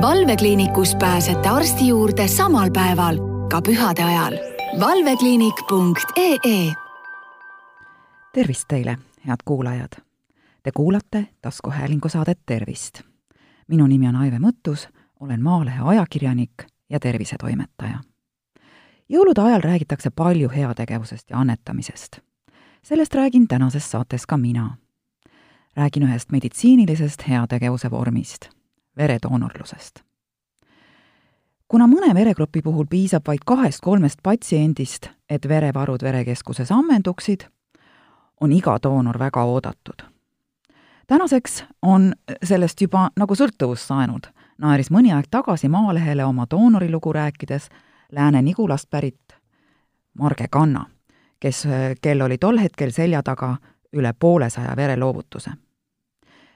valvekliinikus pääsete arsti juurde samal päeval, ka pühade ajal. valvekliinik.ee tervist teile, head kuulajad! Te kuulate taskuhäälingu saadet Tervist. minu nimi on Aive Mõttus, olen Maalehe ajakirjanik ja tervisetoimetaja. jõulude ajal räägitakse palju heategevusest ja annetamisest. sellest räägin tänases saates ka mina. räägin ühest meditsiinilisest heategevuse vormist veredoonorlusest. kuna mõne veregrupi puhul piisab vaid kahest-kolmest patsiendist, et verevarud verekeskuses ammenduksid, on iga doonor väga oodatud. tänaseks on sellest juba nagu sõltuvust saanud, naeris mõni aeg tagasi Maalehele oma doonorilugu rääkides Lääne-Nigulast pärit Marge Kanna, kes, kel oli tol hetkel selja taga üle poolesaja vereloovutuse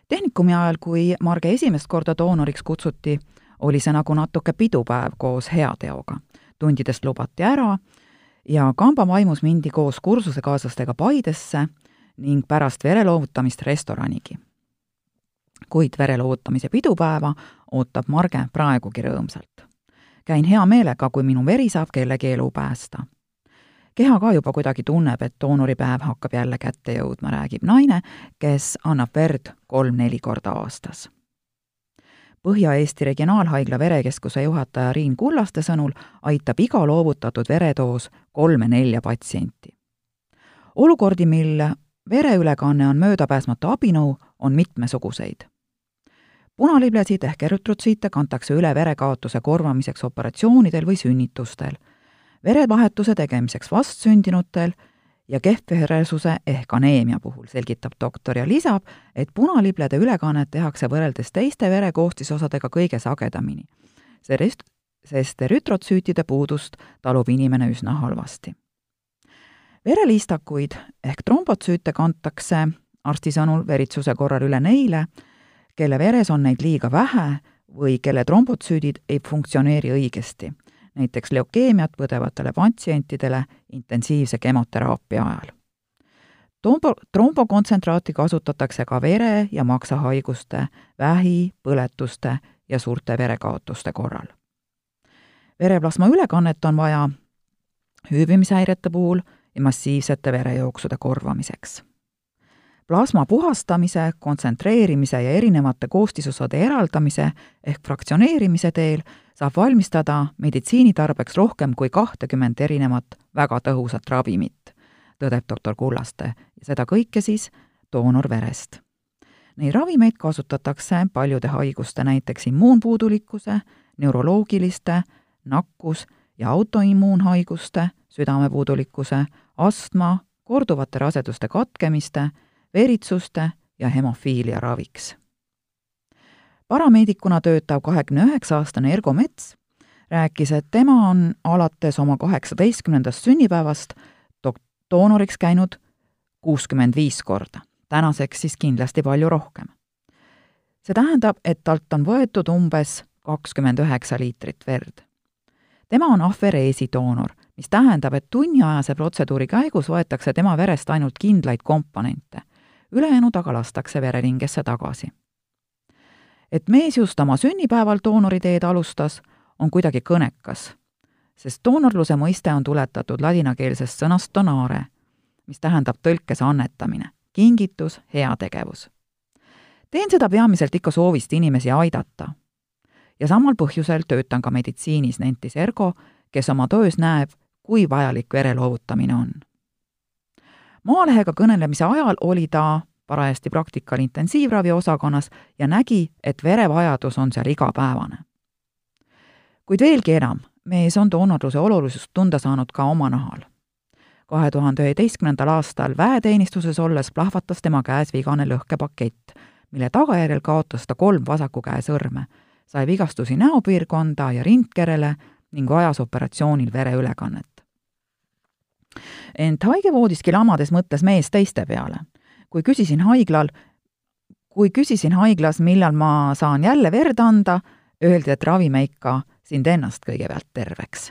tehnikumi ajal, kui Marge esimest korda doonoriks kutsuti, oli see nagu natuke pidupäev koos heateoga. tundidest lubati ära ja kamba vaimus mindi koos kursusekaaslastega Paidesse ning pärast vere loovutamist restoranigi. kuid vere loovutamise pidupäeva ootab Marge praegugi rõõmsalt. käin hea meelega, kui minu veri saab kellegi elu päästa keha ka juba kuidagi tunneb, et doonoripäev hakkab jälle kätte jõudma, räägib naine, kes annab verd kolm-neli korda aastas. Põhja-Eesti Regionaalhaigla verekeskuse juhataja Riin Kullaste sõnul aitab iga loovutatud veredoos kolme-nelja patsienti. olukordi, mil vereülekanne on möödapääsmatu abinõu, on mitmesuguseid punaliblesid ehk erütrotsiite kantakse üle verekaotuse korvamiseks operatsioonidel või sünnitustel verevahetuse tegemiseks vastsündinutel ja kehvveresuse ehk aneemia puhul, selgitab doktor ja lisab, et punaliblede ülekannet tehakse võrreldes teiste vere koostisosadega kõige sagedamini. sellest, sest erütrotsüütide puudust talub inimene üsna halvasti. vereliistakuid ehk trombotsüüte kantakse arsti sõnul veritsuse korral üle neile, kelle veres on neid liiga vähe või kelle trombotsüüdid ei funktsioneeri õigesti näiteks leukeemiat põdevatele patsientidele intensiivse kemoteraapia ajal. Trombo, trombokontsentraati kasutatakse ka vere- ja maksahaiguste, vähi, põletuste ja suurte verekaotuste korral. vereplasma ülekannet on vaja hüübimishäirete puhul ja massiivsete verejooksude korvamiseks plasma puhastamise, kontsentreerimise ja erinevate koostisosade eraldamise ehk fraktsioneerimise teel saab valmistada meditsiinitarbeks rohkem kui kahtekümmet erinevat väga tõhusat ravimit, tõdeb doktor Kullaste ja seda kõike siis doonorverest. Neid ravimeid kasutatakse paljude haiguste, näiteks immuunpuudulikkuse, neuroloogiliste, nakkus- ja autoimmuunhaiguste, südamepuudulikkuse, astma, korduvate raseduste katkemiste, veritsuste ja hemofiilia raviks parameedikuna töötav kahekümne üheksa aastane Ergo Mets rääkis, et tema on alates oma kaheksateistkümnendast sünnipäevast doonoriks käinud kuuskümmend viis korda, tänaseks siis kindlasti palju rohkem. see tähendab, et talt on võetud umbes kakskümmend üheksa liitrit verd. tema on ahvereesi doonor, mis tähendab, et tunniajase protseduuri käigus võetakse tema verest ainult kindlaid komponente, ülejäänud aga lastakse vereringesse tagasi et mees just oma sünnipäeval doonoriteed alustas, on kuidagi kõnekas, sest doonorluse mõiste on tuletatud ladinakeelsest sõnast donare, mis tähendab tõlkes annetamine, kingitus, heategevus. teen seda peamiselt ikka soovist inimesi aidata. ja samal põhjusel töötan ka meditsiinis, nentis Ergo, kes oma töös näeb, kui vajalik vere loovutamine on. Maalehega kõnelemise ajal oli ta parajasti praktikal intensiivravi osakonnas ja nägi, et verevajadus on seal igapäevane. kuid veelgi enam, mees on doonorluse olulisust tunda saanud ka oma nahal. kahe tuhande üheteistkümnendal aastal väeteenistuses olles plahvatas tema käes vigane lõhkepakett, mille tagajärjel kaotas ta kolm vasaku käe sõrme, sai vigastusi näopiirkonda ja rindkerele ning vajas operatsioonil vereülekannet. Ent haigevoodiski lamades mõtles mees teiste peale kui küsisin haiglal, kui küsisin haiglas, millal ma saan jälle verd anda, öeldi, et ravime ikka sind ennast kõigepealt terveks.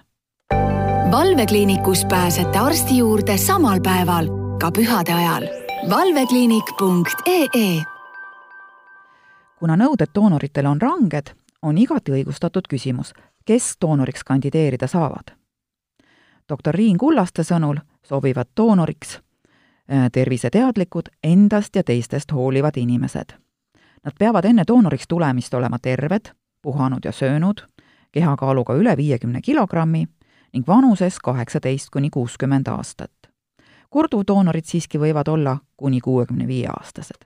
valvekliinikus pääsete arsti juurde samal päeval, ka pühade ajal. valvekliinik.ee kuna nõuded doonoritele on ranged, on igati õigustatud küsimus, kes doonoriks kandideerida saavad. Doktor Riin Kullaste sõnul sobivad doonoriks äh, terviseteadlikud, endast ja teistest hoolivad inimesed. Nad peavad enne doonoriks tulemist olema terved, puhanud ja söönud, kehakaaluga üle viiekümne kilogrammi ning vanuses kaheksateist kuni kuuskümmend aastat. korduvdoonorid siiski võivad olla kuni kuuekümne viie aastased.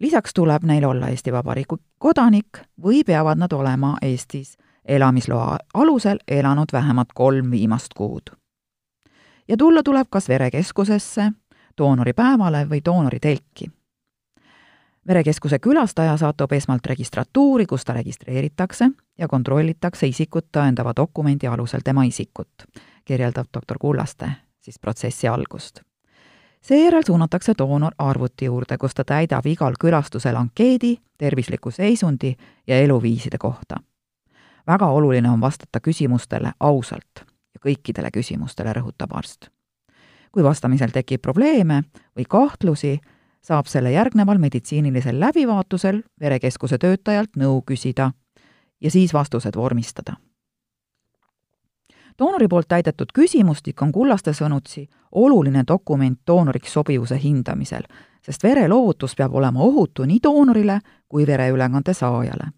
lisaks tuleb neil olla Eesti Vabariigi kodanik või peavad nad olema Eestis elamisloa alusel elanud vähemalt kolm viimast kuud. ja tulla tuleb kas verekeskusesse, doonoripäevale või doonoritelki verekeskuse külastaja satub esmalt registratuuri, kus ta registreeritakse ja kontrollitakse isikut tõendava dokumendi alusel tema isikut, kirjeldab doktor Kullaste siis protsessi algust. seejärel suunatakse doonor arvuti juurde, kus ta täidab igal külastusel ankeedi tervisliku seisundi ja eluviiside kohta. Väga oluline on vastata küsimustele ausalt ja kõikidele küsimustele, rõhutab arst. kui vastamisel tekib probleeme või kahtlusi, saab selle järgneval meditsiinilisel läbivaatusel verekeskuse töötajalt nõu küsida ja siis vastused vormistada. doonori poolt täidetud küsimustik on Kullaste sõnutsi oluline dokument doonoriks sobivuse hindamisel, sest vereloovutus peab olema ohutu nii doonorile kui vereülekande saajale.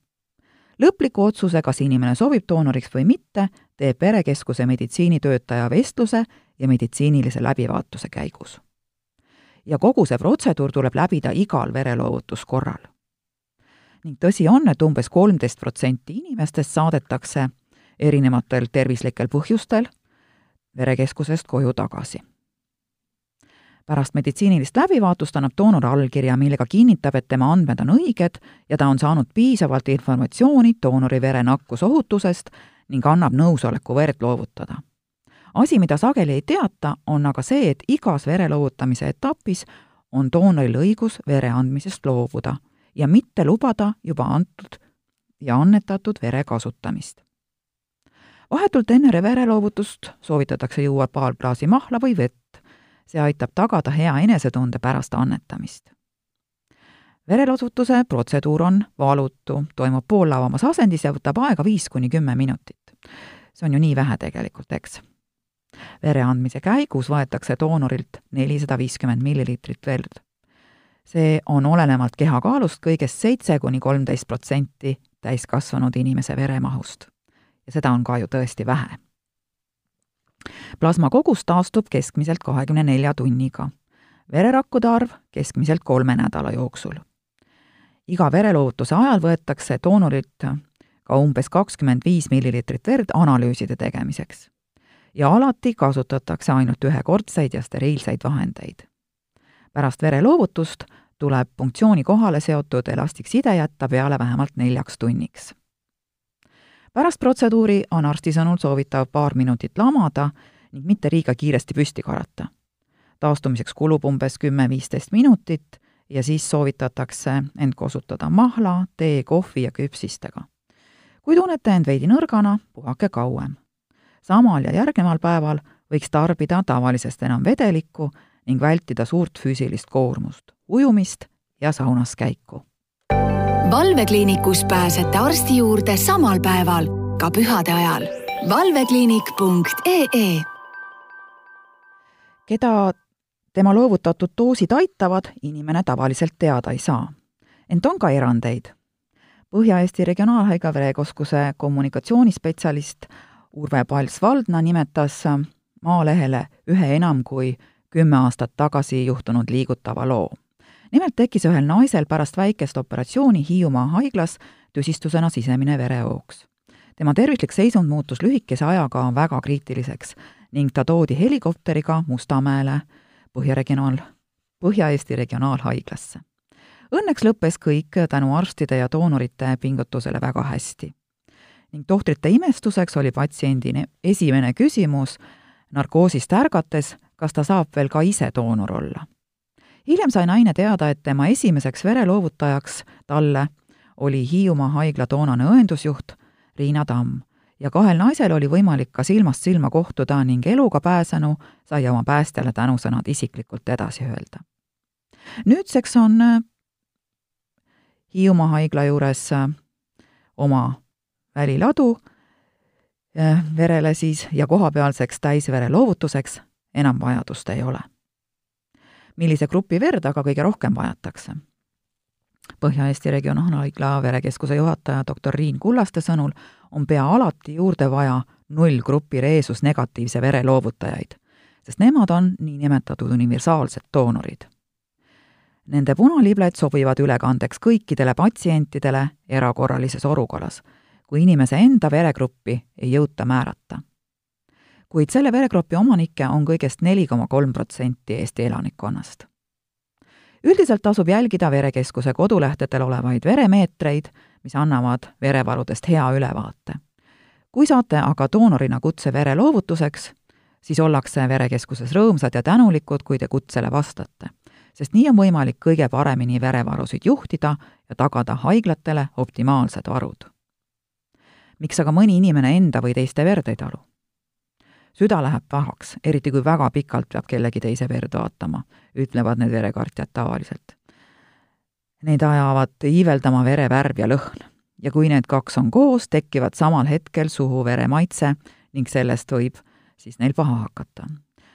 Lõpliku otsuse, kas inimene sobib doonoriks või mitte, teeb verekeskuse meditsiinitöötaja vestluse ja meditsiinilise läbivaatuse käigus ja kogu see protseduur tuleb läbida igal vereloovutuskorral. ning tõsi on, et umbes kolmteist protsenti inimestest saadetakse erinevatel tervislikel põhjustel verekeskusest koju tagasi. Pärast meditsiinilist läbivaatust annab doonor allkirja, millega kinnitab, et tema andmed on õiged ja ta on saanud piisavalt informatsiooni doonori vere nakkusohutusest ning annab nõusoleku verd loovutada asi, mida sageli ei teata, on aga see, et igas vere loovutamise etapis on doonoril õigus vere andmisest loobuda ja mitte lubada juba antud ja annetatud vere kasutamist. vahetult enne vereloovutust soovitatakse juua paar klaasi mahla või vett. See aitab tagada hea enesetunde pärast annetamist. vereloovutuse protseduur on valutu, toimub poollavamas asendis ja võtab aega viis kuni kümme minutit. see on ju nii vähe tegelikult, eks vere andmise käigus võetakse doonorilt nelisada viiskümmend milliliitrit verd. see on olenevalt kehakaalust kõigest seitse kuni kolmteist protsenti täiskasvanud inimese veremahust. ja seda on ka ju tõesti vähe. Plasma kogus taastub keskmiselt kahekümne nelja tunniga. vererakkude arv keskmiselt kolme nädala jooksul. iga vereloovutuse ajal võetakse doonorilt ka umbes kakskümmend viis milliliitrit verd analüüside tegemiseks ja alati kasutatakse ainult ühekordseid ja steriilseid vahendeid. pärast vereloovutust tuleb punktsiooni kohale seotud elastikside jätta peale vähemalt neljaks tunniks. Pärast protseduuri on arsti sõnul soovitav paar minutit lamada ning mitte liiga kiiresti püsti karata. taastumiseks kulub umbes kümme-viisteist minutit ja siis soovitatakse end kosutada mahla, tee, kohvi ja küpsistega. kui tunnete end veidi nõrgana, puhake kauem samal ja järgneval päeval võiks tarbida tavalisest enam vedelikku ning vältida suurt füüsilist koormust, ujumist ja saunas käiku. Valvekliinikus pääsete arsti juurde samal päeval, ka pühade ajal. valvekliinik.ee keda tema loovutatud doosid aitavad, inimene tavaliselt teada ei saa. ent on ka erandeid. Põhja-Eesti Regionaalhaigla verekeskuse kommunikatsioonispetsialist Urve Pals-Valdna nimetas Maalehele ühe enam kui kümme aastat tagasi juhtunud liigutava loo. Nimelt tekkis ühel naisel pärast väikest operatsiooni Hiiumaa haiglas tüsistusena sisemine vereooks. tema tervislik seisund muutus lühikese ajaga väga kriitiliseks ning ta toodi helikopteriga Mustamäele Põhjaregionaal, Põhja-Eesti Regionaalhaiglasse. Õnneks lõppes kõik tänu arstide ja doonorite pingutusele väga hästi ning tohtrite imestuseks oli patsiendini esimene küsimus narkoosist ärgates, kas ta saab veel ka ise doonor olla. Hiljem sai naine teada, et tema esimeseks vereloovutajaks talle oli Hiiumaa haigla toonane õendusjuht Riina Tamm ja kahel naisel oli võimalik ka silmast silma kohtuda ning eluga pääsenu sai oma päästjale tänusõnad isiklikult edasi öelda. nüüdseks on Hiiumaa haigla juures oma väliladu äh, verele siis ja kohapealseks täisvere loovutuseks enam vajadust ei ole. Millise grupi verd aga kõige rohkem vajatakse? Põhja-Eesti Regionaalhaigla verekeskuse juhataja doktor Riin Kullaste sõnul on pea alati juurde vaja nullgrupi reesus negatiivse vere loovutajaid, sest nemad on niinimetatud universaalsed doonorid. Nende punalibled sobivad ülekandeks kõikidele patsientidele erakorralises olukorras, kui inimese enda veregruppi ei jõuta määrata. Kuid selle veregrupi omanikke on kõigest neli koma kolm protsenti Eesti elanikkonnast üldiselt tasub jälgida verekeskuse kodulehtedel olevaid veremeetreid, mis annavad verevarudest hea ülevaate. kui saate aga doonorina kutse vere loovutuseks, siis ollakse verekeskuses rõõmsad ja tänulikud, kui te kutsele vastate, sest nii on võimalik kõige paremini verevarusid juhtida ja tagada haiglatele optimaalsed varud. miks aga mõni inimene enda või teiste verd ei talu? Süda läheb pahaks, eriti kui väga pikalt peab kellegi teise verd vaatama, ütlevad need verekartjad tavaliselt. Neid ajavad iiveldama vere värv ja lõhn ja kui need kaks on koos, tekivad samal hetkel suhu vere maitse ning sellest võib siis neil paha hakata.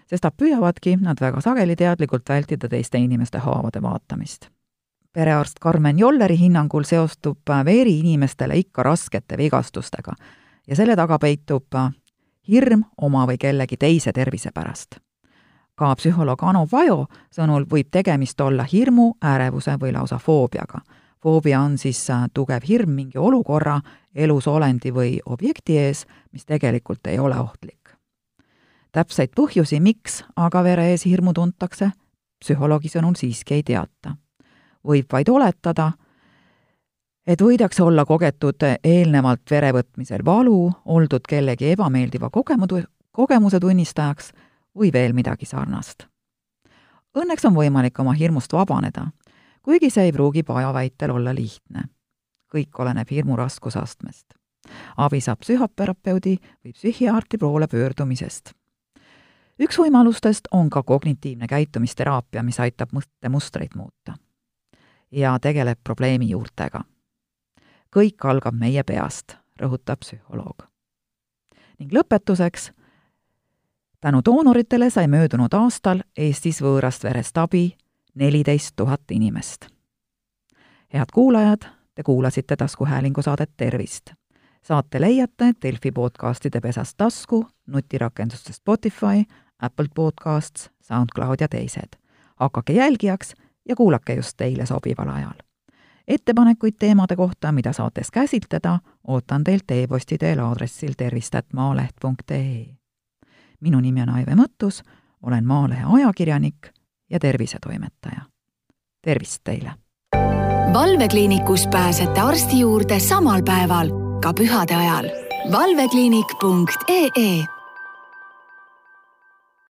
sestap püüavadki nad väga sageli teadlikult vältida teiste inimeste haavade vaatamist. perearst Karmen Jolleri hinnangul seostub veeri inimestele ikka raskete vigastustega ja selle taga peitub hirm oma või kellegi teise tervise pärast. ka psühholoog Anu Vajo sõnul võib tegemist olla hirmu, ärevuse või lausa foobiaga. foobia on siis äh, tugev hirm mingi olukorra, elusolendi või objekti ees, mis tegelikult ei ole ohtlik. täpseid põhjusi, miks aga vere ees hirmu tuntakse, psühholoogi sõnul siiski ei teata. võib vaid oletada, et võidakse olla kogetud eelnevalt verevõtmisel valu, oldud kellegi ebameeldiva kogemudu, kogemuse tunnistajaks või veel midagi sarnast. Õnneks on võimalik oma hirmust vabaneda, kuigi see ei pruugi Paja väitel olla lihtne. kõik oleneb hirmu raskusastmest. abi saab psühhoterapeudi või psühhiaatri poole pöördumisest. üks võimalustest on ka kognitiivne käitumisteraapia, mis aitab mõttemustreid muuta ja tegeleb probleemi juurtega kõik algab meie peast, rõhutab psühholoog. ning lõpetuseks, tänu doonoritele sai möödunud aastal Eestis võõrast verest abi neliteist tuhat inimest. head kuulajad, te kuulasite taskuhäälingu saadet Tervist. saate leiate Delfi podcastide pesast tasku, nutirakenduste Spotify, Apple Podcasts, SoundCloud ja teised. hakake jälgijaks ja kuulake just teile sobival ajal ettepanekuid teemade kohta, mida saates käsitleda, ootan teilt e-posti teel aadressil tervist.maaleht.ee. minu nimi on Aive Mõttus, olen Maalehe ajakirjanik ja tervisetoimetaja. tervist teile! valvekliinikus pääsete arsti juurde samal päeval, ka pühade ajal. valvekliinik.ee